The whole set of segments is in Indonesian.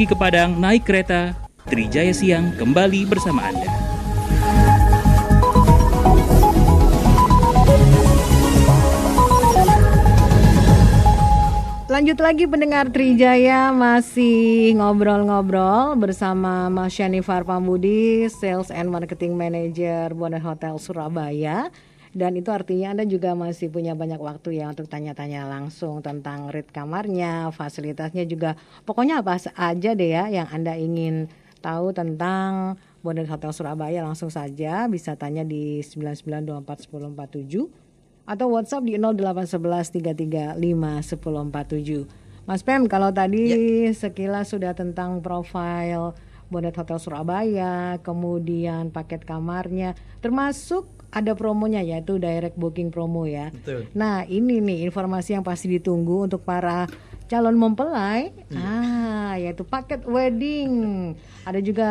Pergi ke Padang naik kereta, Trijaya Siang kembali bersama Anda. Lanjut lagi pendengar Trijaya masih ngobrol-ngobrol bersama Mas Shanifar Pambudi, Sales and Marketing Manager Bonnet Hotel Surabaya. Dan itu artinya Anda juga masih punya banyak waktu ya untuk tanya-tanya langsung tentang rate kamarnya, fasilitasnya juga. Pokoknya apa aja deh ya yang Anda ingin tahu tentang Bonnet Hotel Surabaya langsung saja bisa tanya di 99241047 atau WhatsApp di 08113351047. Mas Pem, kalau tadi ya. sekilas sudah tentang profil Bonnet Hotel Surabaya, kemudian paket kamarnya, termasuk ada promonya yaitu direct booking promo ya. Betul. Nah, ini nih informasi yang pasti ditunggu untuk para calon mempelai. Ya. Ah, yaitu paket wedding. Ada juga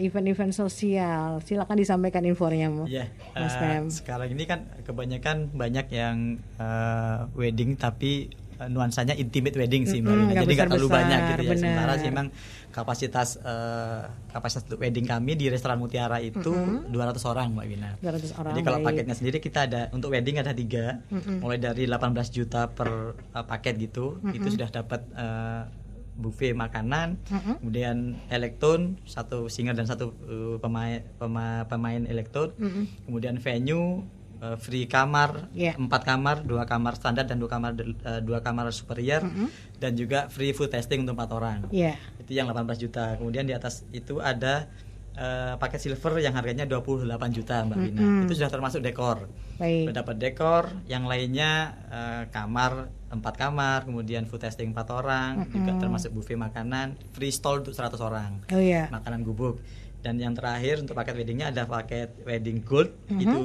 event-event sosial. Silakan disampaikan infonya, ya, Mas uh, Sekarang ini kan kebanyakan banyak yang uh, wedding tapi nuansanya intimate wedding sih, Mbak mm -hmm, Jadi nggak terlalu banyak gitu ya. Bener. Sementara sih memang kapasitas uh, kapasitas untuk wedding kami di restoran Mutiara itu mm -hmm. 200 orang Mbak Wina. 200 orang. Jadi kalau baik. paketnya sendiri kita ada untuk wedding ada tiga, mm -hmm. mulai dari 18 juta per uh, paket gitu, mm -hmm. itu sudah dapat uh, buffet makanan, mm -hmm. kemudian elektron satu singer dan satu uh, pemain pemain, pemain elektron, mm -hmm. kemudian venue uh, free kamar yeah. empat kamar dua kamar standar dan dua kamar uh, dua kamar superior mm -hmm. dan juga free food testing untuk empat orang yeah itu yang 18 juta kemudian di atas itu ada uh, paket silver yang harganya 28 juta Mbak Vina mm -hmm. itu sudah termasuk dekor Baik. Sudah dapat dekor yang lainnya uh, kamar empat kamar kemudian food testing empat orang mm -hmm. juga termasuk buffet makanan free stall untuk 100 orang oh, yeah. makanan gubuk dan yang terakhir untuk paket weddingnya ada paket wedding gold mm -hmm. itu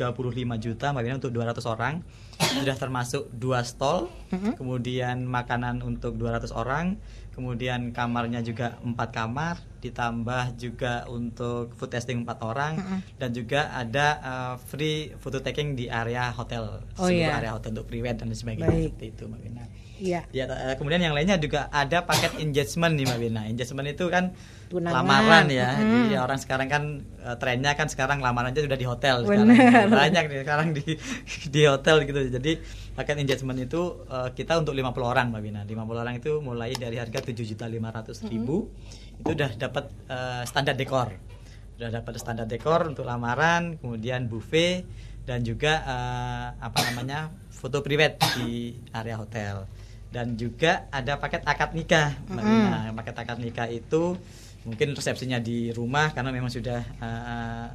35 juta Mbak Vina untuk 200 orang sudah termasuk dua stall mm -hmm. kemudian makanan untuk 200 orang kemudian kamarnya juga empat kamar ditambah juga untuk food testing empat orang mm -hmm. dan juga ada uh, free photo taking di area hotel oh, seluruh yeah. area hotel untuk private dan sebagainya seperti itu mbak Wina. Iya. Ya, kemudian yang lainnya juga ada paket engagement nih mbak Wina. Engagement itu kan Tunangan. lamaran ya. Mm. Jadi orang sekarang kan uh, trennya kan sekarang lamaran aja sudah di hotel Bener. sekarang. Banyak nih sekarang di di hotel gitu. Jadi paket engagement itu uh, kita untuk 50 orang Mbak Bina 50 orang itu mulai dari harga 7 juta 500 ribu mm-hmm. itu udah dapat uh, standar dekor udah dapat standar dekor untuk lamaran kemudian buffet dan juga uh, apa namanya foto private di area hotel dan juga ada paket akad nikah Mbak mm-hmm. Bina paket akad nikah itu mungkin resepsinya di rumah karena memang sudah uh,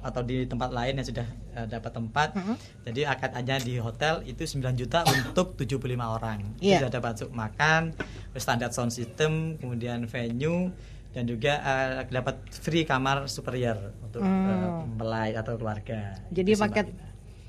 atau di tempat lain yang sudah uh, dapat tempat. Mm -hmm. Jadi akad aja di hotel itu 9 juta untuk 75 orang. Yeah. Sudah dapat makan, standar sound system, kemudian venue dan juga uh, dapat free kamar superior untuk mm. uh, atau keluarga. Jadi paket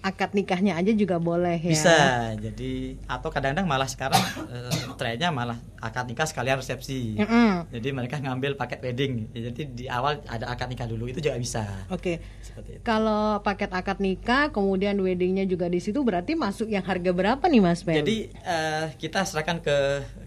akad nikahnya aja juga boleh ya. Bisa. Jadi atau kadang-kadang malah sekarang uh, trennya malah akad nikah sekalian resepsi. Mm -hmm. Jadi mereka ngambil paket wedding. Jadi di awal ada akad nikah dulu itu juga bisa. Oke. Okay. Kalau paket akad nikah kemudian weddingnya juga di situ berarti masuk yang harga berapa nih Mas Ben? Jadi uh, kita serahkan ke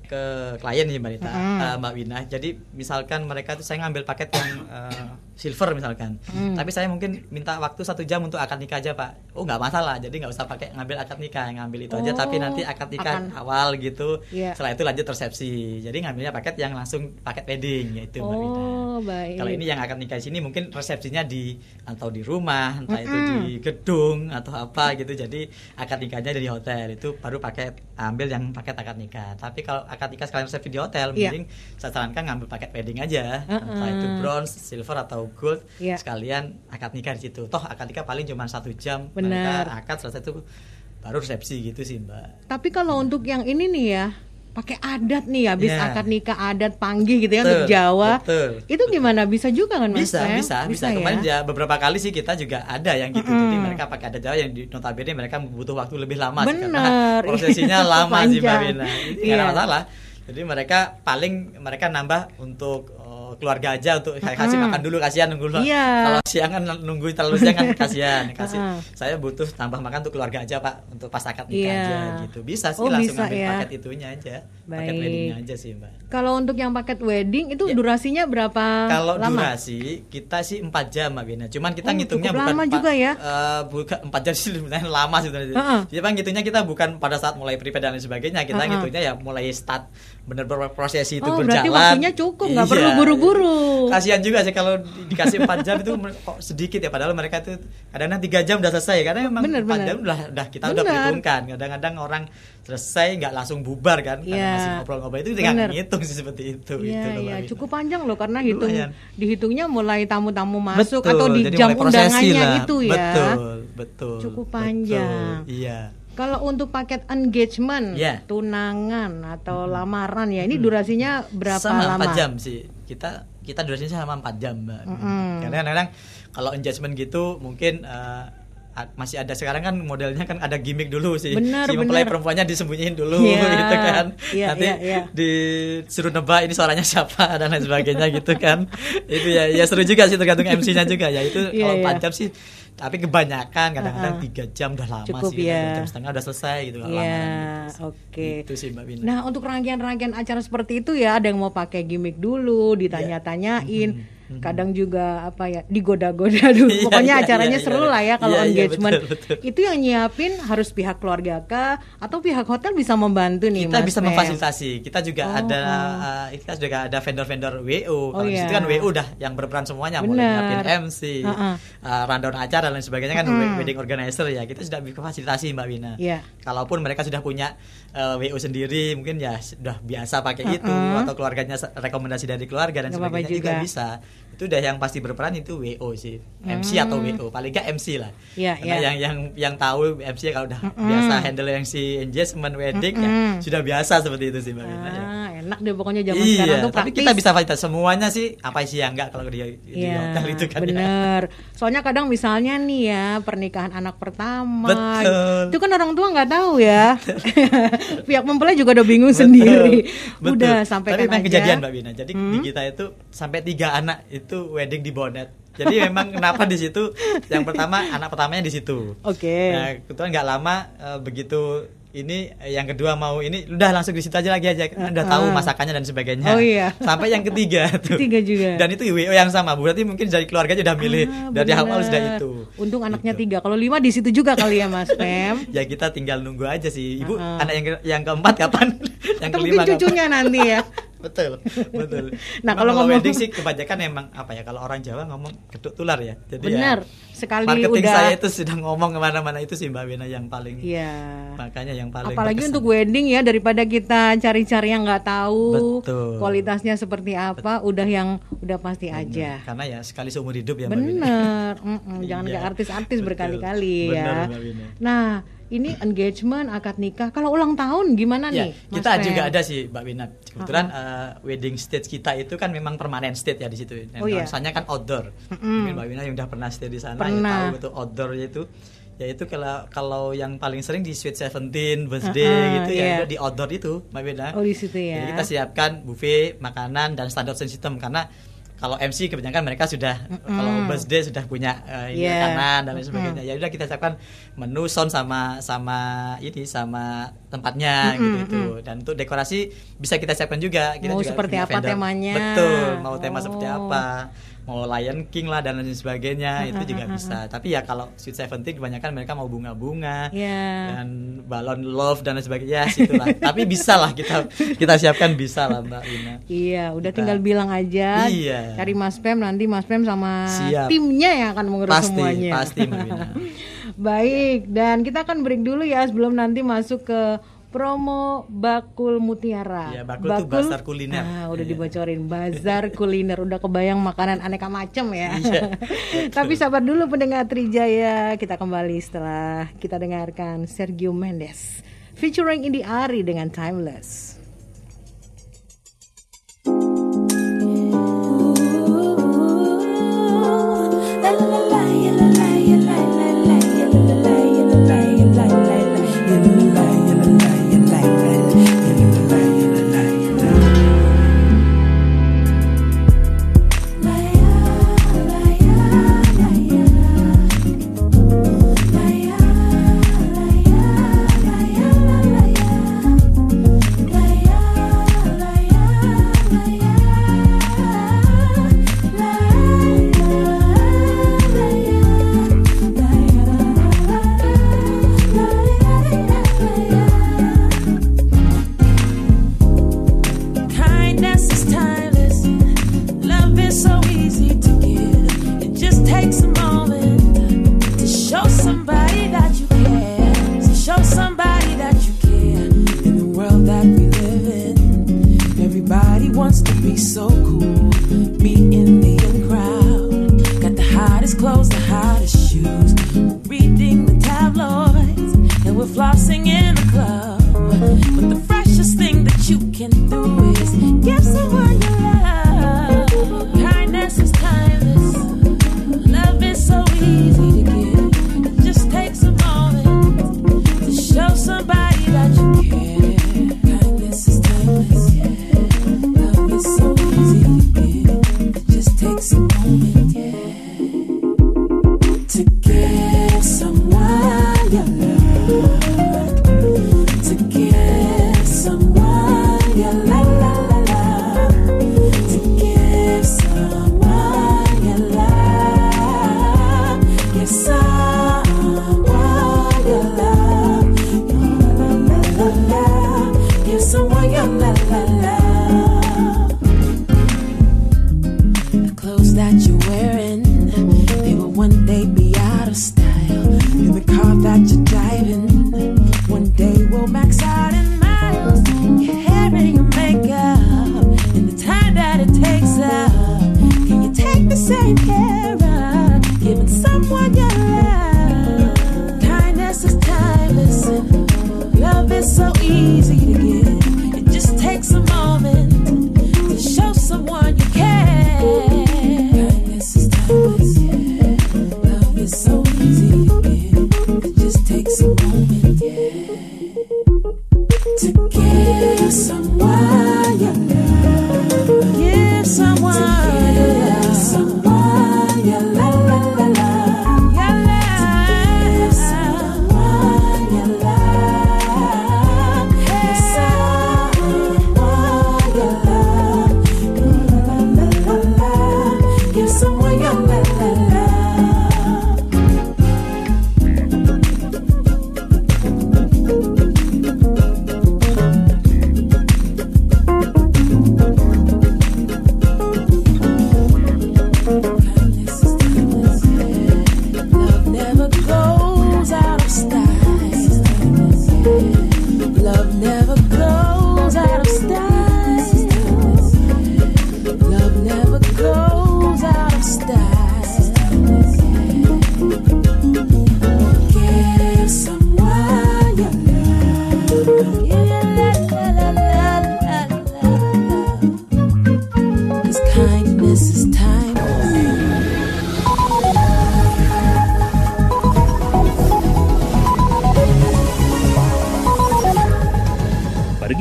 ke klien nih Mbak Rita, mm -hmm. uh, Mbak Wina. Jadi misalkan mereka tuh saya ngambil paket yang uh, silver misalkan, mm. tapi saya mungkin minta waktu satu jam untuk akad nikah aja Pak. Oh nggak masalah, jadi nggak usah pakai ngambil akad nikah, ngambil itu oh, aja. Tapi nanti oh, akad nikah Akan. awal gitu, yeah. setelah itu lanjut resepsi. Jadi ngambilnya paket yang langsung paket wedding yaitu oh, Mbak Wina. Baik. Kalau ini yang akad nikah di sini mungkin resepsinya di atau di rumah, entah mm -hmm. itu di gedung atau apa gitu. Jadi akad nikahnya dari hotel itu baru paket ambil yang paket akad nikah. Tapi kalau akad nikah sekalian resepsi di hotel, yeah. mending saya sarankan ngambil paket wedding aja, uh -uh. entah itu bronze, silver atau gold, yeah. sekalian akad nikah di situ. Toh akad nikah paling cuma satu jam, Benar. mereka akad selesai itu baru resepsi gitu sih mbak. Tapi kalau hmm. untuk yang ini nih ya, pakai adat nih habis yeah. akad nikah adat panggih gitu ya betul, untuk Jawa. Betul. Itu gimana bisa juga kan Mas? Bisa, bisa, bisa. bisa Kemarin ya? beberapa kali sih kita juga ada yang gitu. Mm. Jadi mereka pakai adat Jawa yang di notabene mereka butuh waktu lebih lama Bener. sih karena prosesinya lama sih Mbak Bina. Ini yeah. masalah. Jadi mereka paling mereka nambah untuk keluarga aja untuk kayak kasih makan dulu kasihan nunggu yeah. kalau siang kan nunggu terlalu siang kan kasihan kasih saya butuh tambah makan untuk keluarga aja pak untuk pas akad nikah yeah. aja gitu bisa sih oh, langsung bisa, ambil ya. paket itunya aja Baik. paket weddingnya aja sih mbak kalau untuk yang paket wedding itu ya. durasinya berapa kalau lama? durasi kita sih empat jam mbak Bina cuman kita oh, ngitungnya bukan lama juga ya uh, bukan empat jam sih sebenarnya lama sih sebenarnya uh -uh. jadi ngitungnya kita bukan pada saat mulai prepare dan lain sebagainya kita uh -uh. ngitungnya ya mulai start benar-benar prosesi itu oh, berjalan. Berarti waktunya cukup, nggak iya, perlu buru-buru. Kasihan juga sih kalau dikasih 4 jam itu kok sedikit ya padahal mereka itu kadang-kadang 3 jam udah selesai karena memang bener, 4 bener. jam udah udah kita bener. udah perhitungkan. Kadang-kadang orang selesai nggak langsung bubar kan karena yeah. masih ngobrol-ngobrol itu tinggal ngitung sih seperti itu Iya, yeah, iya, cukup panjang loh karena hitung Lumayan. dihitungnya mulai tamu-tamu masuk betul, atau di jam undangannya lah. itu ya. Betul, betul. Cukup panjang. Betul, iya. Kalau untuk paket engagement, yeah. tunangan atau lamaran ya, ini durasinya berapa sama lama? 4 jam sih. Kita kita durasinya sama 4 jam, Mbak. Mm -hmm. Karena kadang-kadang kalau engagement gitu mungkin uh, masih ada sekarang kan modelnya kan ada gimmick dulu sih bener, si mempelai perempuannya disembunyiin dulu yeah, gitu kan yeah, nanti yeah, yeah. disuruh nebak ini suaranya siapa dan lain sebagainya gitu kan itu ya ya seru juga sih tergantung MC-nya juga ya itu yeah, kalau yeah. jam sih tapi kebanyakan kadang-kadang tiga uh -huh. jam udah lama Cukup, sih ya. jam setengah udah selesai gitu yeah, lama oke okay. itu sih mbak Bina nah untuk rangkaian-rangkaian acara seperti itu ya ada yang mau pakai gimmick dulu ditanya-tanyain yeah. Kadang juga apa ya digoda-goda dulu iya, pokoknya iya, acaranya iya, seru lah ya kalau engagement betul, betul. itu yang nyiapin harus pihak keluarga kah atau pihak hotel bisa membantu nih kita bisa memfasilitasi kita juga oh, ada oh. Uh, kita juga ada vendor-vendor WO kalau oh, iya. kan WO udah yang berperan semuanya Bener. mulai nyiapin MC uh -uh. Uh, rundown acara dan sebagainya kan uh -uh. wedding organizer ya kita sudah bisa fasilitasi mbak Wina yeah. kalaupun mereka sudah punya uh, WO sendiri mungkin ya sudah biasa pakai uh -uh. itu atau keluarganya rekomendasi dari keluarga dan Gak sebagainya juga. juga bisa itu udah yang pasti berperan itu WO sih MC hmm. atau WO paling gak MC lah yeah, karena yeah. yang yang yang tahu MC kalau udah mm -hmm. biasa handle yang si engagement wedding mm -hmm. ya sudah biasa seperti itu sih mbak ah, ya. enak deh pokoknya zaman iya, sekarang tuh tapi kita bisa fasilitas semuanya sih apa sih yang enggak kalau dia di iya, hotel itu kan ya. bener ya. soalnya kadang misalnya nih ya pernikahan anak pertama Betul. itu kan orang tua nggak tahu ya pihak mempelai juga udah bingung Betul. sendiri Betul. udah sampai tapi memang kejadian mbak Bina jadi hmm? di kita itu sampai tiga anak itu wedding di Bonet. Jadi memang kenapa di situ? Yang pertama anak pertamanya di situ. Oke. Okay. Nah, kebetulan nggak lama uh, begitu ini yang kedua mau ini udah langsung di situ aja lagi aja kan udah tahu masakannya dan sebagainya. Oh iya. Sampai yang ketiga tuh. Ketiga juga. Dan itu WO yang sama. Berarti mungkin dari keluarganya udah milih ah, dari awal sudah itu. Untung anaknya gitu. tiga. Kalau lima di situ juga kali ya Mas Pem. ya kita tinggal nunggu aja sih. Ibu uh -huh. anak yang yang keempat kapan? yang kelima cucunya kapan? nanti ya. Betul betul nah kalau ngomong wedding sih kebanyakan emang apa ya kalau orang Jawa ngomong keduk tular ya jadi benar ya, sekali marketing udah saya itu sudah ngomong ke mana-mana itu sih mbak Wina yang paling iya makanya yang paling apalagi berkesan. untuk wedding ya daripada kita cari-cari yang nggak tahu betul. kualitasnya seperti apa betul. udah yang udah pasti bener. aja karena ya sekali seumur hidup ya bener mm -mm, jangan iya. artis-artis berkali-kali ya nah ini engagement, akad nikah. Kalau ulang tahun gimana ya, nih? Mas kita juga ada sih, Mbak Wina. Kebetulan uh, uh, wedding stage kita itu kan memang permanen stage ya di situ. Dan oh, iya. kan outdoor. Mm -hmm. Mungkin Mbak Wina yang udah pernah stay di sana ya pernah. ya tahu betul outdoor itu yaitu kalau kalau yang paling sering di Sweet Seventeen birthday uh, uh, gitu yeah. ya di outdoor itu Mbak Wina. Oh di situ ya. Jadi kita siapkan buffet makanan dan standar system karena kalau MC kebanyakan mereka sudah mm. kalau birthday sudah punya uh, yeah. makanan dan lain sebagainya. Mm. Ya udah kita siapkan menu sound sama sama ini sama tempatnya mm -hmm. gitu itu. Dan untuk dekorasi bisa kita siapkan juga. Kita mau juga seperti apa vendor. temanya? Betul, mau tema oh. seperti apa mau Lion King lah dan lain sebagainya itu juga bisa. tapi ya kalau Sweet Seventeen kebanyakan mereka mau bunga-bunga yeah. dan balon love dan lain sebagainya. Ya situlah. Tapi bisa lah kita kita siapkan bisa lah Mbak Ina iya udah kita, tinggal bilang aja. Iya. cari Mas Pem nanti Mas Pem sama Siap. timnya yang akan mengurus pasti, semuanya. pasti Mbak Ina baik dan kita akan break dulu ya sebelum nanti masuk ke promo Bakul Mutiara. Ya, Bakul, bakul itu bazar kuliner. Ah, udah ya. dibocorin bazar kuliner, udah kebayang makanan aneka macam ya. Iya, Tapi sabar dulu pendengar Trijaya, kita kembali setelah kita dengarkan Sergio Mendes featuring Indi Ari dengan Timeless.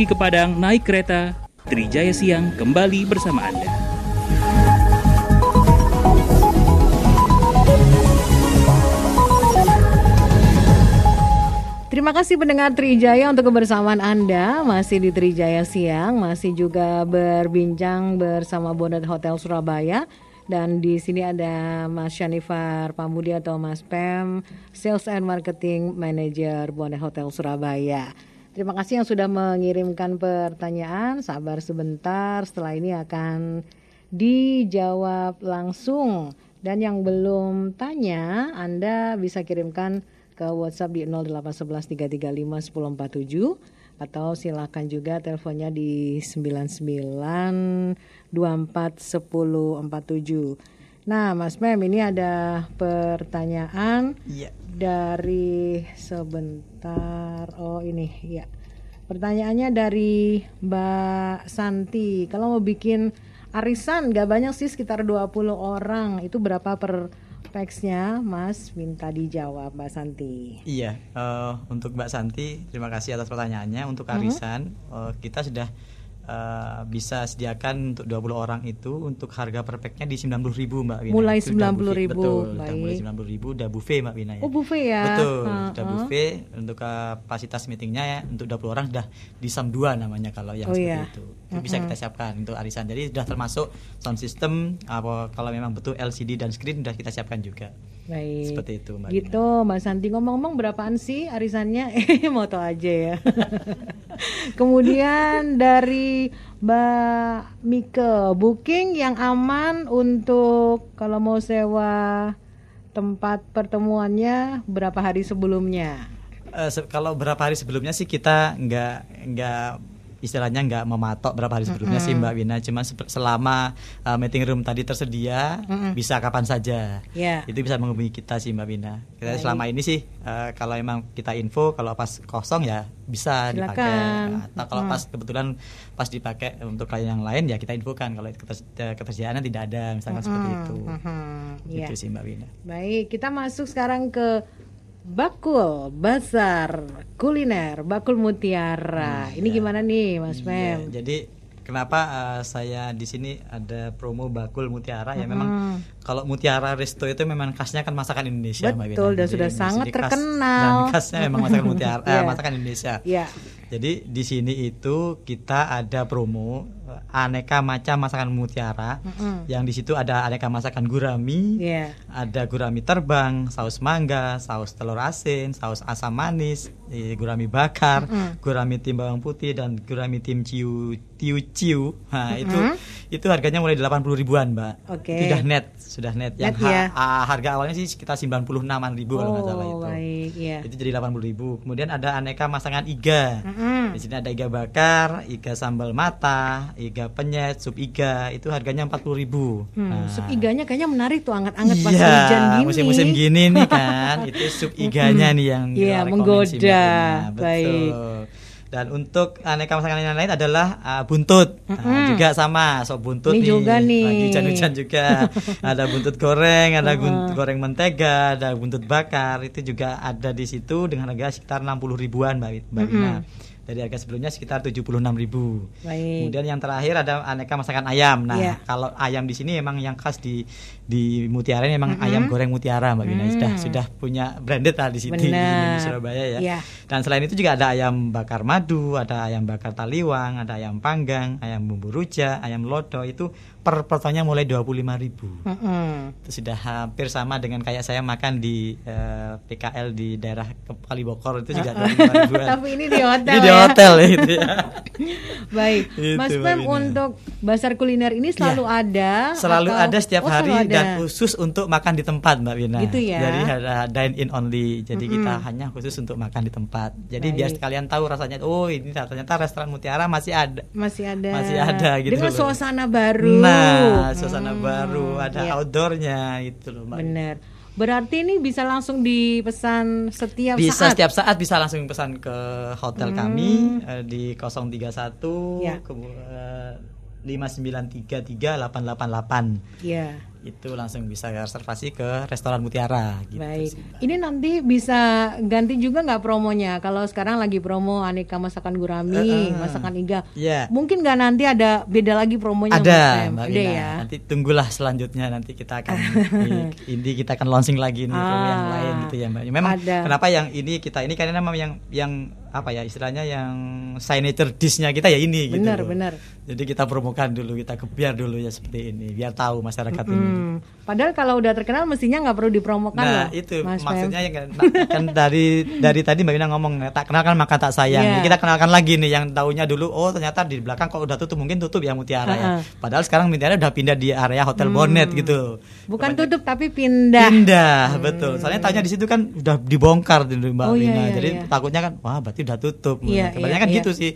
Pergi ke Padang naik kereta, Trijaya Siang kembali bersama Anda. Terima kasih pendengar Trijaya untuk kebersamaan Anda masih di Trijaya Siang, masih juga berbincang bersama Bonnet Hotel Surabaya dan di sini ada Mas Shanifar Pamudi atau Mas Pem, Sales and Marketing Manager Bonnet Hotel Surabaya. Terima kasih yang sudah mengirimkan pertanyaan. Sabar sebentar, setelah ini akan dijawab langsung. Dan yang belum tanya, Anda bisa kirimkan ke WhatsApp di 08113351047 atau silakan juga teleponnya di 99241047. Nah, Mas Mem, ini ada pertanyaan Iya. dari sebentar. Oh, ini ya. Pertanyaannya dari Mbak Santi. Kalau mau bikin arisan gak banyak sih sekitar 20 orang. Itu berapa per packsnya Mas? Minta dijawab Mbak Santi. Iya, eh, untuk Mbak Santi, terima kasih atas pertanyaannya. Untuk arisan, eh, kita sudah eh, bisa sediakan untuk 20 orang itu untuk harga per packnya di 90.000 Mbak Wina. Mulai Itu udah 90.000, buffet. Betul, baik. mulai 90.000 udah buffet Mbak Wina ya. Oh, buffet ya? Betul, Ha, udah buffet untuk kapasitas meetingnya ya untuk 20 orang sudah di SAM 2 namanya kalau yang Oh, seperti iya. itu. Itu bisa kita siapkan untuk arisan. Jadi sudah termasuk sound system apa kalau memang betul LCD dan screen sudah kita siapkan juga. Baik. Seperti itu Mbak Wina. Gitu, Mbak Santi ngomong-ngomong berapaan sih arisannya? Eh, mau tau aja ya. Kemudian dari Mbak Mike, booking yang aman untuk kalau mau sewa tempat pertemuannya berapa hari sebelumnya? Eh, se- kalau berapa hari sebelumnya sih kita nggak nggak istilahnya nggak mematok berapa hari sebelumnya mm -hmm. sih Mbak Wina, cuma selama uh, meeting room tadi tersedia mm -hmm. bisa kapan saja. Yeah. Itu bisa menghubungi kita sih Mbak Wina. Kita Baik. selama ini sih uh, kalau emang kita info kalau pas kosong ya bisa Silakan. dipakai. Atau kalau mm. pas kebetulan pas dipakai untuk klien yang lain ya kita infokan kalau ketersediaannya tidak ada misalkan mm -hmm. seperti itu. Mm -hmm. Itu yeah. sih Mbak Wina. Baik, kita masuk sekarang ke Bakul Bazar Kuliner Bakul Mutiara. Hmm, Ini ya. gimana nih, Mas iya, Mem? jadi kenapa uh, saya di sini ada promo Bakul Mutiara ya memang kalau Mutiara Resto itu memang khasnya kan masakan Indonesia Betul dan sudah sangat terkenal. Dan khasnya memang masakan Mutiara yeah. uh, masakan Indonesia. Yeah. Jadi di sini itu kita ada promo aneka macam masakan mutiara mm -hmm. yang di situ ada aneka masakan gurami yeah. ada gurami terbang saus mangga saus telur asin saus asam manis eh, gurami bakar mm -hmm. gurami tim bawang putih dan gurami tim ciu tiu ciu nah mm -hmm. itu itu harganya mulai delapan puluh ribuan mbak okay. sudah net sudah net yang net, ha ya? harga awalnya sih sekitar sembilan puluh enaman ribu oh, kalau nggak salah oh, itu baik, yeah. itu jadi delapan puluh ribu kemudian ada aneka masakan iga mm -hmm. di sini ada iga bakar iga sambal mata iga penyet, sup iga itu harganya empat puluh ribu. Hmm, nah. Sup iganya kayaknya menarik tuh anget-anget iya, pas hujan gini. musim-musim gini nih kan, itu sup iganya nih yang Iya menggoda. Baik. Dan untuk aneka masakan yang lain adalah uh, buntut, mm -hmm. nah, juga sama, sop buntut Ini nih. juga nih. Lagi hujan-hujan juga. ada buntut goreng, ada buntut goreng mentega, ada buntut bakar, itu juga ada di situ dengan harga sekitar enam puluh ribuan, Mbak Mbak mm -hmm dari harga sebelumnya sekitar 76.000. Baik. Kemudian yang terakhir ada aneka masakan ayam. Nah, yeah. kalau ayam di sini memang yang khas di di Mutiara ini memang mm -hmm. ayam goreng Mutiara Mbak Gina. Mm. Sudah sudah punya branded lah di sini di, di Surabaya ya. Yeah. Dan selain itu juga ada ayam bakar madu, ada ayam bakar taliwang, ada ayam panggang, ayam bumbu rujak, ayam lodo itu per potongnya mulai dua puluh lima ribu. Mm -hmm. Itu sudah hampir sama dengan kayak saya makan di uh, eh, PKL di daerah Kalibokor itu juga dua puluh ribu. Tapi ini di hotel. ini di ya? hotel ya? itu ya. Baik, itu, Mas Pem untuk bazar kuliner ini selalu ya. ada. Selalu atau? ada setiap oh, hari ada. dan khusus untuk makan di tempat Mbak Wina. Gitu ya. Jadi ada dine in only. Jadi mm -hmm. kita hanya khusus untuk makan di tempat. Jadi Baik. biar kalian tahu rasanya. Oh ini ternyata restoran Mutiara masih ada. Masih ada. Masih ada gitu. Dengan suasana baru. Nah, Nah, suasana hmm, baru, ada iya. outdoornya itu loh, Mbak. Bener. Berarti ini bisa langsung dipesan setiap bisa, saat. setiap saat bisa langsung pesan ke hotel hmm. kami uh, di 031 ya. ke, uh, 5933888. Iya itu langsung bisa reservasi ke restoran Mutiara. Gitu Baik. Sih, Ini nanti bisa ganti juga nggak promonya? Kalau sekarang lagi promo aneka masakan gurami, uh, uh, masakan iga, yeah. mungkin nggak nanti ada beda lagi promonya? Ada, Mbak Ina. ya. Nanti tunggulah selanjutnya nanti kita akan ini kita akan launching lagi nih ah, promo yang lain gitu ya Mbak. Memang ada. kenapa yang ini kita ini karena memang yang yang apa ya istilahnya yang signature dishnya kita ya ini gitu benar, gitu. Benar Jadi kita promokan dulu kita kebiar dulu ya seperti ini biar tahu masyarakat hmm. ini. Padahal kalau udah terkenal mestinya nggak perlu dipromokan nah, loh. itu Mas maksudnya ya kan, kan dari dari tadi Mbak Ina ngomong tak kenal kan maka tak sayang. Yeah. Kita kenalkan lagi nih yang tahunya dulu oh ternyata di belakang kalau udah tutup mungkin tutup ya Mutiara uh -uh. ya. Padahal sekarang Mutiara udah pindah di area Hotel hmm. Bonnet gitu. Bukan tutup tapi pindah. Pindah, hmm. betul. Soalnya tanya di situ kan udah dibongkar dulu Mbak oh, Iya, iya, Jadi iya. takutnya kan wah berarti udah tutup. Iya, Kebanyakan iya, kan gitu sih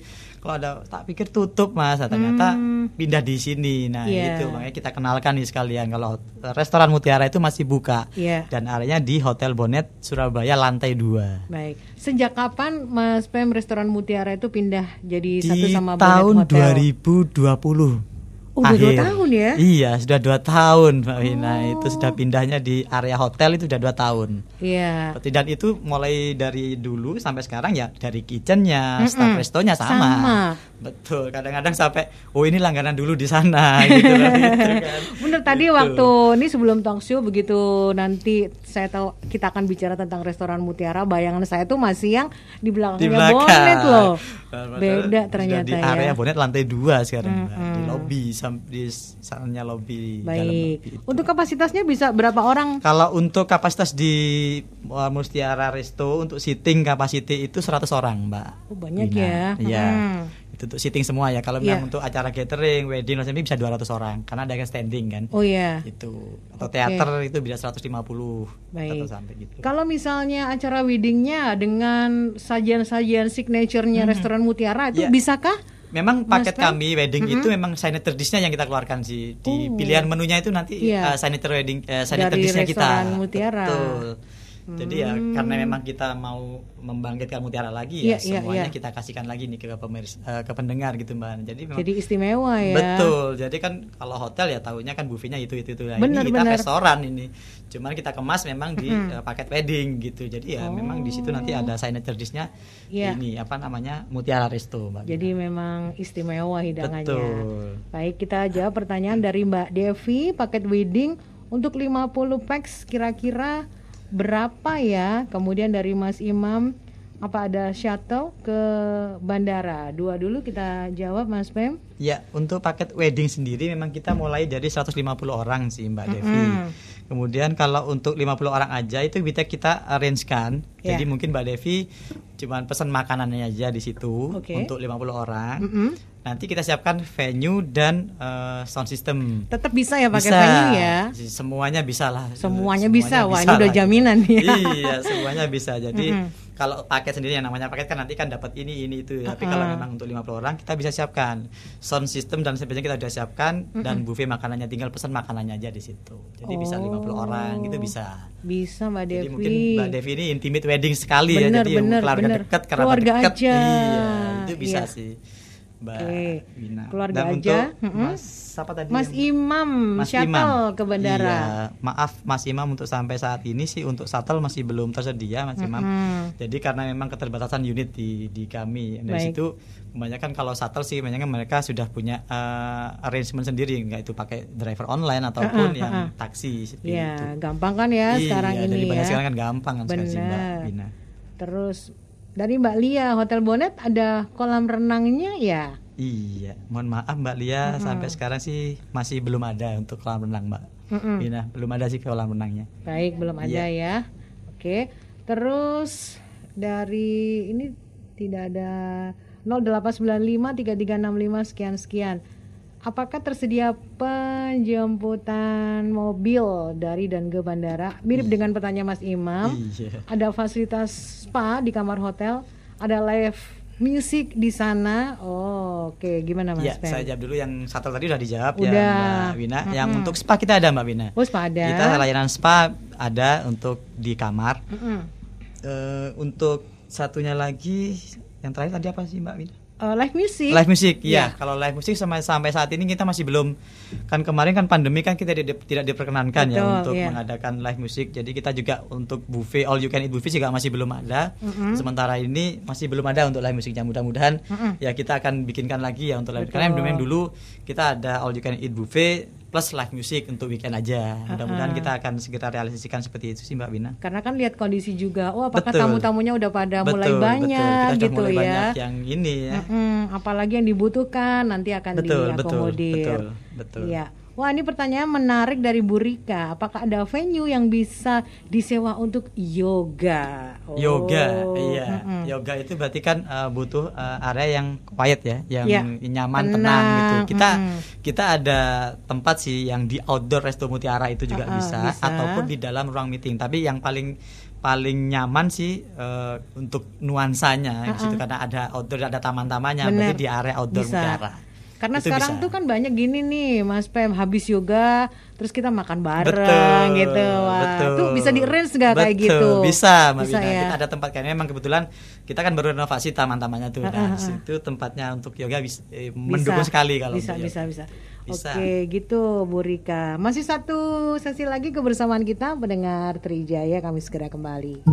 kalau ada tak pikir tutup mas nah, ternyata hmm. pindah di sini nah yeah. itu makanya kita kenalkan nih sekalian kalau restoran Mutiara itu masih buka yeah. dan areanya di Hotel Bonet Surabaya lantai dua baik sejak kapan Mas Pem restoran Mutiara itu pindah jadi di satu sama tahun Bonet Hotel? 2020 Oh, udah dua tahun ya? Iya, sudah dua tahun, Mbak Wina. Oh. Itu sudah pindahnya di area hotel itu sudah dua tahun. Iya. Yeah. Dan itu mulai dari dulu sampai sekarang ya dari kitchennya, mm -mm. staff restonya sama. sama. Betul. Kadang-kadang sampai, oh ini langganan dulu di sana. gitu, gitu kan. Bener tadi gitu. waktu ini sebelum talk show begitu nanti saya tahu kita akan bicara tentang restoran Mutiara. Bayangan saya tuh masih yang di belakangnya di belakang. Bonet loh. Beda ternyata di area ya. Bonet lantai dua sekarang, mm -hmm. di lobby di sananya lobby Baik. dalam lobby itu. Untuk kapasitasnya bisa berapa orang? Kalau untuk kapasitas di uh, Mustiara Resto untuk seating capacity itu 100 orang, Mbak. Oh, banyak Bina. ya. Iya. Hmm. Itu untuk seating semua ya. Kalau yeah. untuk acara catering, wedding, ini bisa 200 orang karena ada yang standing kan. Oh iya. Itu. Atau okay. teater itu bisa 150 Baik. atau sampai gitu. Kalau misalnya acara weddingnya dengan sajian-sajian signaturenya hmm. restoran Mutiara itu yeah. bisakah? Memang paket kami wedding mm -hmm. itu memang signature dishnya yang kita keluarkan sih di uh. pilihan menunya itu nanti yeah. uh, signature wedding uh, signature dishnya kita Mutiara. betul jadi ya karena hmm. memang kita mau membangkitkan mutiara lagi ya yeah, iya, semuanya yeah, kita kasihkan lagi nih ke pemirs uh, ke pendengar gitu mbak. Jadi memang, jadi istimewa ya. Betul. Jadi kan kalau hotel ya tahunya kan buffetnya itu itu itu. Nah, bener, ini kita bener. restoran ini. Cuman kita kemas memang di uh, paket wedding gitu. Jadi ya oh. memang di situ nanti ada signature dishnya yeah. ini apa namanya mutiara resto mbak. Jadi Gina. memang istimewa hidangannya. Betul. Baik kita jawab pertanyaan dari Mbak Devi paket wedding untuk 50 packs kira-kira berapa ya? Kemudian dari Mas Imam apa ada shuttle ke bandara? Dua dulu kita jawab Mas Pem. Ya, untuk paket wedding sendiri memang kita mulai dari 150 orang sih Mbak Devi. Mm -hmm. Kemudian kalau untuk 50 orang aja itu bisa kita arrangekan. Yeah. Jadi mungkin Mbak Devi cuman pesan makanannya aja di situ okay. untuk 50 orang. Mm -hmm. Nanti kita siapkan venue dan uh, sound system. Tetap bisa ya pakai venue ya? Semuanya bisa lah. Semuanya, semuanya bisa. Wah, ini udah jaminan ya. iya, semuanya bisa. Jadi mm -hmm kalau paket sendiri yang namanya paket kan nanti kan dapat ini ini itu ya. Tapi uh -uh. kalau memang untuk 50 orang kita bisa siapkan sound system dan sebagainya kita sudah siapkan uh -uh. dan buffet makanannya tinggal pesan makanannya aja di situ. Jadi oh. bisa 50 orang gitu bisa. Bisa Mbak Devi. Jadi mungkin Mbak Devi ini intimate wedding sekali bener, ya. Jadi bener, keluarga dekat, kerabat dekat. Iya, itu bisa iya. sih. Mbak okay. Wina. Keluarga Dan aja. Untuk Mas siapa tadi? Mas Imam Mas shuttle Imam. ke bandara. Iya, maaf Mas Imam untuk sampai saat ini sih untuk shuttle masih belum tersedia Mas Imam. Mm -hmm. Jadi karena memang keterbatasan unit di di kami. Dari situ kebanyakan kalau shuttle sih kebanyakan mereka sudah punya uh, arrangement sendiri nggak itu pakai driver online ataupun uh, uh, yang taksi seperti ya, itu. gampang kan ya iya, sekarang ini ya. sekarang kan gampang kan sekarang Mbak Bina. Terus dari Mbak Lia Hotel Bonet ada kolam renangnya ya? Iya, mohon maaf Mbak Lia mm-hmm. sampai sekarang sih masih belum ada untuk kolam renang Mbak. Mm-hmm. Bina, belum ada sih kolam renangnya. Baik, belum ada yeah. ya. Oke, terus dari ini tidak ada 0895 3365 sekian sekian apakah tersedia penjemputan mobil dari dan ke bandara? Mirip dengan pertanyaan Mas Imam. Iya. Ada fasilitas spa di kamar hotel, ada live music di sana. Oh, oke. Okay. Gimana Mas? Ya, saya jawab dulu yang satu tadi udah dijawab ya, udah. ya Mbak Wina. Mm-hmm. Yang untuk spa kita ada Mbak Wina. Oh, spa ada. Kita layanan spa ada untuk di kamar. Mm-hmm. Uh, untuk satunya lagi yang terakhir tadi apa sih Mbak Wina? Uh, live music. Live music, ya. Yeah. Kalau live music sampai sampai saat ini kita masih belum kan kemarin kan pandemi kan kita tidak, tidak diperkenankan ya Betul, ya untuk yeah. mengadakan live music. Jadi kita juga untuk buffet all you can eat buffet juga masih belum ada. Mm -hmm. Sementara ini masih belum ada untuk live musiknya. Mudah-mudahan mm -hmm. ya kita akan bikinkan lagi ya untuk live. Betul. Karena memang dulu kita ada all you can eat buffet plus live music untuk weekend aja. Mudah-mudahan kita akan segera realisasikan seperti itu sih Mbak Bina. Karena kan lihat kondisi juga, oh apakah tamu-tamunya udah pada betul, mulai banyak betul. Kita gitu mulai ya. Banyak yang ini ya. Mm-mm, apalagi yang dibutuhkan nanti akan betul, diakomodir. Betul, betul, betul. Iya. Wah ini pertanyaan menarik dari Bu Rika. Apakah ada venue yang bisa disewa untuk yoga? Oh. Yoga, iya. Mm-hmm. Yoga itu berarti kan uh, butuh uh, area yang quiet ya, yang ya. nyaman, tenang, tenang gitu. Kita mm. kita ada tempat sih yang di outdoor Resto Mutiara itu juga uh, uh, bisa, bisa, ataupun di dalam ruang meeting. Tapi yang paling paling nyaman sih uh, untuk nuansanya uh -uh. gitu karena ada outdoor ada taman-tamannya berarti di area outdoor bisa. Mutiara. Karena itu sekarang bisa. tuh kan banyak gini nih, Mas Pem, habis yoga terus kita makan bareng betul, gitu. Wah, betul. tuh bisa di range gak kayak gitu? Bisa, Mbak bisa ya? Kita ada tempat kayaknya memang kebetulan kita kan baru renovasi taman-tamannya tuh. Nah, itu tempatnya untuk yoga bisa, eh, mendukung sekali kalau bisa, bisa, bisa. Bisa. Oke, gitu Bu Rika. Masih satu sesi lagi kebersamaan kita pendengar Trijaya kami segera kembali.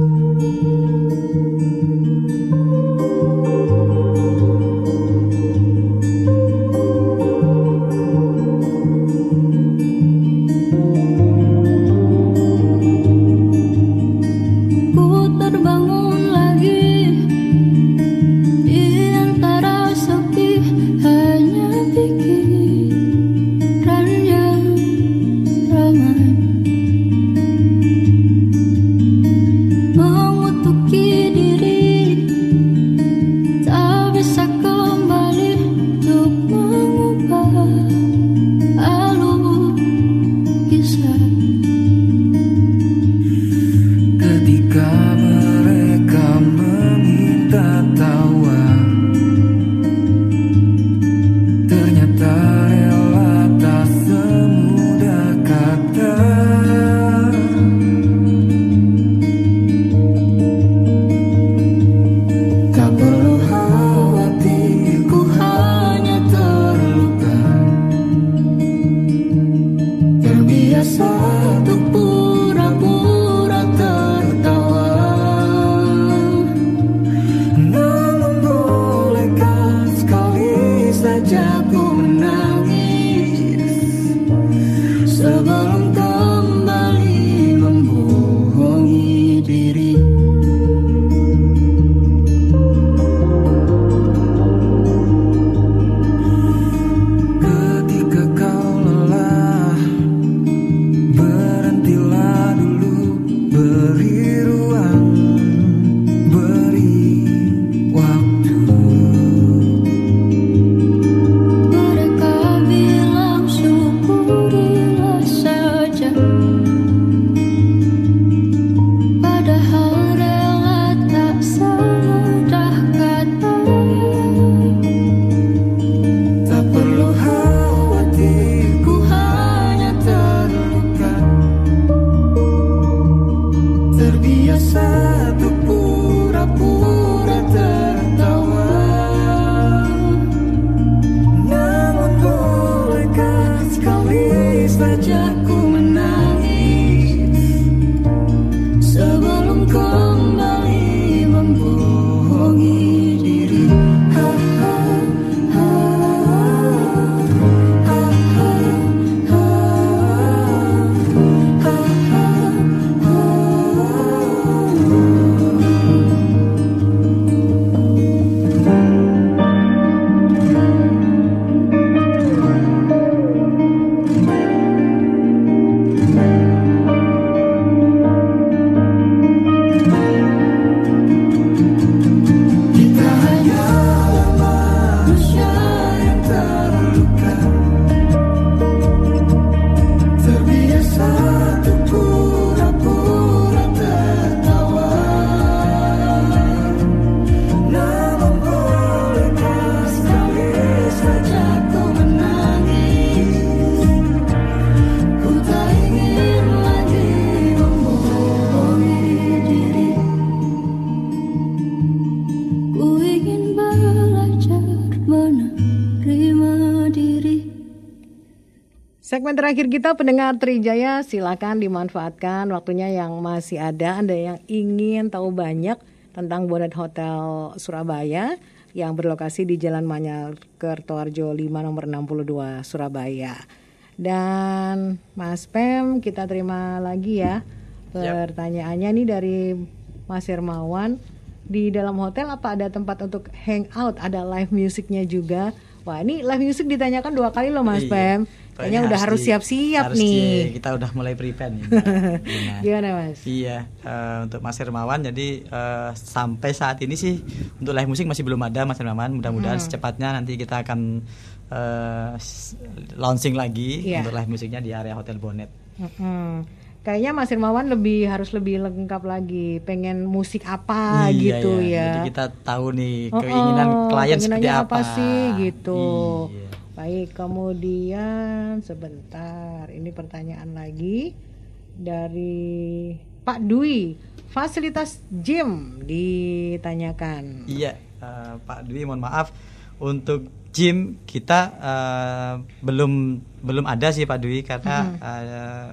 Segmen terakhir kita pendengar Trijaya silakan dimanfaatkan waktunya yang masih ada. Anda yang ingin tahu banyak tentang Bonnet Hotel Surabaya yang berlokasi di Jalan Manyar Kertoarjo 5 nomor 62 Surabaya. Dan Mas Pem kita terima lagi ya pertanyaannya nih dari Mas Hermawan. Di dalam hotel apa ada tempat untuk hangout? Ada live musiknya juga. Wah ini live music ditanyakan dua kali loh Mas iya. Pem Kayaknya udah harus siap-siap nih. Di, kita udah mulai prepare nih. Gimana Mas? Iya, uh, untuk Mas Hermawan jadi uh, sampai saat ini sih untuk live musik masih belum ada Mas Hermawan. Mudah-mudahan hmm. secepatnya nanti kita akan uh, launching lagi yeah. untuk live musiknya di area Hotel Bonnet. Hmm. Kayaknya Mas Hermawan lebih harus lebih lengkap lagi. Pengen musik apa iya, gitu iya. ya. Jadi kita tahu nih keinginan oh, oh, klien seperti apa. apa sih gitu. Iya. Baik, kemudian sebentar, ini pertanyaan lagi dari Pak Dwi. Fasilitas gym ditanyakan. Iya, uh, Pak Dwi, mohon maaf untuk gym kita uh, belum belum ada sih Pak Dwi karena hmm. uh,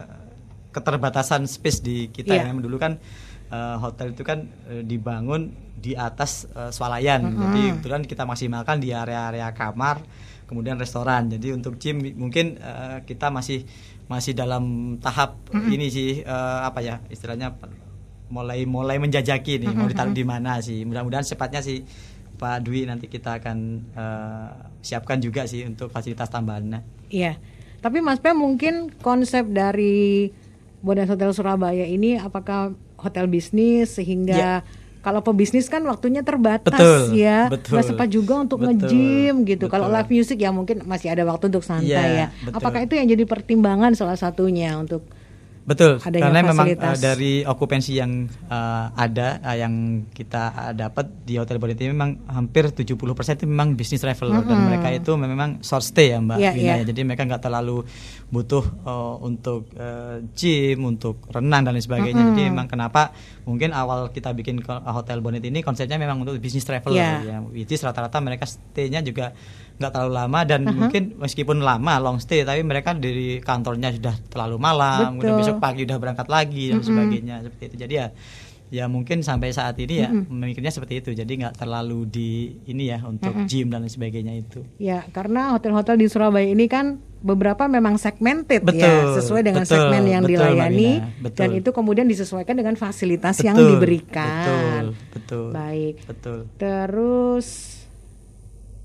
keterbatasan space di kita yeah. yang dulu kan uh, hotel itu kan uh, dibangun di atas uh, swalayan. -hmm. Jadi kebetulan kita maksimalkan di area-area kamar kemudian restoran. Jadi untuk gym mungkin uh, kita masih masih dalam tahap mm -hmm. ini sih uh, apa ya istilahnya mulai mulai menjajaki nih mm -hmm. mau ditaruh di mana sih. Mudah-mudahan sepatnya sih Pak Dwi nanti kita akan uh, siapkan juga sih untuk fasilitas tambahannya. Iya. Tapi Mas Pem mungkin konsep dari Bonus Hotel Surabaya ini apakah hotel bisnis sehingga yeah kalau pebisnis kan waktunya terbatas betul, ya. Betul, nggak sempat juga untuk nge-gym gitu. Kalau live music ya mungkin masih ada waktu untuk santai yeah, ya. betul. apakah itu yang jadi pertimbangan salah satunya untuk Betul, karena memang uh, dari okupansi yang uh, ada uh, yang kita uh, dapat di Hotel Bonita memang hampir 70% itu memang bisnis traveler mm -hmm. dan mereka itu memang short stay ya Mbak yeah, Wina yeah. Jadi mereka nggak terlalu butuh uh, untuk uh, gym, untuk renang dan lain sebagainya. Mm -hmm. Jadi memang kenapa mungkin awal kita bikin Hotel Bonita ini konsepnya memang untuk bisnis traveler yeah. ya. Which rata-rata mereka stay-nya juga nggak terlalu lama dan uh -huh. mungkin meskipun lama long stay tapi mereka dari kantornya sudah terlalu malam, udah besok pagi udah berangkat lagi dan -huh. sebagainya seperti itu. Jadi ya ya mungkin sampai saat ini ya mm -hmm. memikirnya seperti itu jadi nggak terlalu di ini ya untuk mm -hmm. gym dan sebagainya itu ya karena hotel-hotel di Surabaya ini kan beberapa memang segmented ya, betul, ya sesuai dengan betul, segmen yang betul, dilayani betul. dan itu kemudian disesuaikan dengan fasilitas betul, yang diberikan betul betul baik betul terus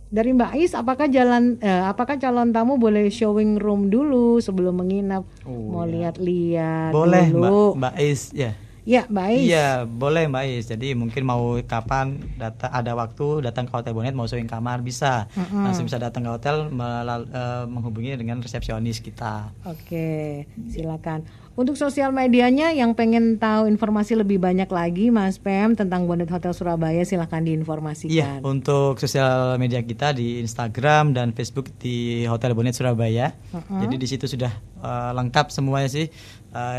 dari Mbak Ais, apakah jalan, eh, apakah calon tamu boleh showing room dulu sebelum menginap? Oh, Mau ya. lihat-lihat Boleh, dulu. Mbak, Mbak Ais, ya. Ya, Mbak Ais. Iya, boleh Mbak Ais. Jadi mungkin mau kapan data ada waktu datang ke Hotel Bonet mau showing kamar bisa. Mm -hmm. Langsung bisa datang ke hotel melal, uh, menghubungi dengan resepsionis kita. Oke, silakan. Untuk sosial medianya yang pengen tahu informasi lebih banyak lagi Mas Pem tentang Bonnet Hotel Surabaya silahkan diinformasikan. Iya, untuk sosial media kita di Instagram dan Facebook di Hotel Bonnet Surabaya. Uh -huh. Jadi di situ sudah uh, lengkap semuanya sih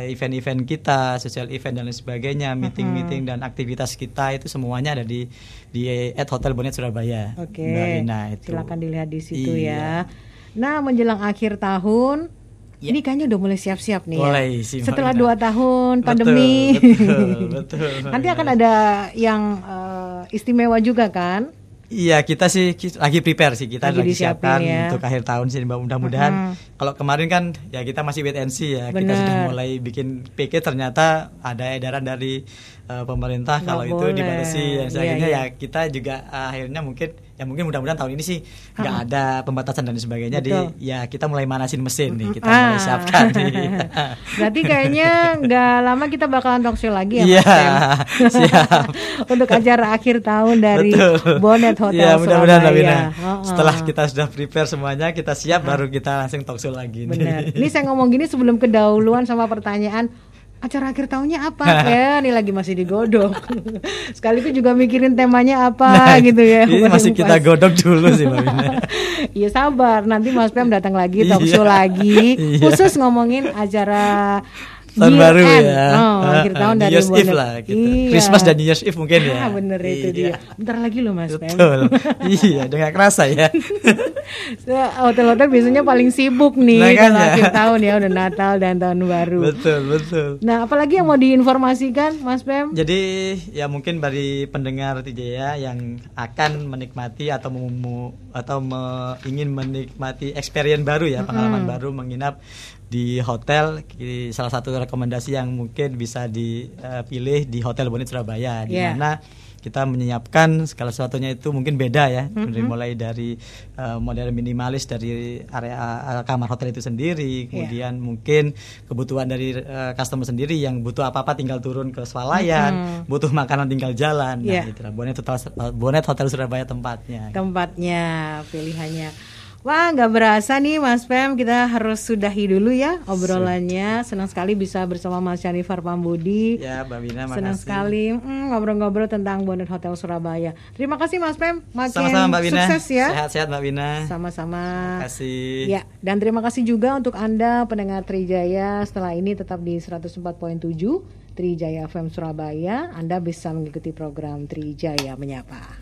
event event-event kita, sosial event dan lain sebagainya, meeting-meeting dan aktivitas kita itu semuanya ada di di at Hotel Bonnet Surabaya. Oke. Okay. Silakan dilihat di situ iya. ya. Nah, menjelang akhir tahun Ya. Ini kayaknya udah mulai siap-siap nih ya. mulai, ya. Sih, Setelah dua tahun pandemi, betul, betul, nanti akan ada yang uh, istimewa juga kan? Iya kita sih lagi prepare sih kita lagi, lagi siapkan ya. untuk akhir tahun sih mudah-mudahan. Uh -huh. Kalau kemarin kan ya kita masih wait and see ya Bener. kita sudah mulai bikin PK ternyata ada edaran dari uh, pemerintah Nggak kalau boleh. itu dibatasi iya, iya. ya kita juga uh, akhirnya mungkin ya mungkin mudah-mudahan tahun ini sih nggak uh ada pembatasan dan sebagainya Betul. di ya kita mulai manasin mesin nih kita ah. mulai siapkan nih. Berarti kayaknya nggak lama kita bakalan talk show lagi ya yeah, siap. Untuk acara akhir tahun dari Betul. Bonnet Hotel ya, mudah-mudahan Surabaya. Oh, Setelah kita sudah prepare semuanya kita siap uh baru kita langsung talk show lagi. Benar. Ini saya ngomong gini sebelum kedahuluan sama pertanyaan acara akhir tahunnya apa? Ya ini lagi masih digodok. Sekaligus juga mikirin temanya apa nah, gitu ya. ini masih kita godok dulu sih mbak Iya sabar. Nanti Mas Pem datang lagi talk show iya. lagi. Iya. khusus ngomongin acara tahun Year baru end. ya. Oh, akhir tahun New dari Year's Eve lah gitu. Iya. Christmas dan New Year's Eve mungkin ya. Ah, bener itu Iya. dia. Bentar lagi loh Mas Pem. Betul. iya, dengan kerasa ya. Ya, Hotel-hotel biasanya paling sibuk nih Nah, kan ya. akhir tahun ya udah Natal dan tahun baru. betul, betul. Nah, apalagi yang mau diinformasikan Mas Pem? Jadi ya mungkin bagi pendengar Tijaya yang akan menikmati atau memu, atau me- ingin menikmati experience baru ya, pengalaman baru menginap di hotel salah satu rekomendasi yang mungkin bisa dipilih di Hotel Bonit Surabaya di Yeah. mana kita menyiapkan segala sesuatunya itu mungkin beda ya dari mulai dari uh, model minimalis dari area uh, kamar hotel itu sendiri kemudian mungkin kebutuhan dari uh, customer sendiri yang butuh apa apa tinggal turun ke swalayan butuh makanan tinggal jalan. Nah Iya. itulah Bonet Hotel uh, Bonet Hotel Surabaya tempatnya. Tempatnya pilihannya Wah nggak berasa nih Mas Pem. Kita harus sudahi dulu ya obrolannya. Senang sekali bisa bersama Mas Syanifar Pambudi. Ya Mbak Bina senang makasih sekali mm, ngobrol-ngobrol tentang Bonnet Hotel Surabaya. Terima kasih Mas Pem. Makin sama-sama Mbak Bina sukses ya. Sehat-sehat Mbak Bina sama-sama. Terima kasih. Ya, dan terima kasih juga untuk Anda pendengar Trijaya. Setelah ini tetap di 104.7 Trijaya FM Surabaya. Anda bisa mengikuti program Trijaya Menyapa.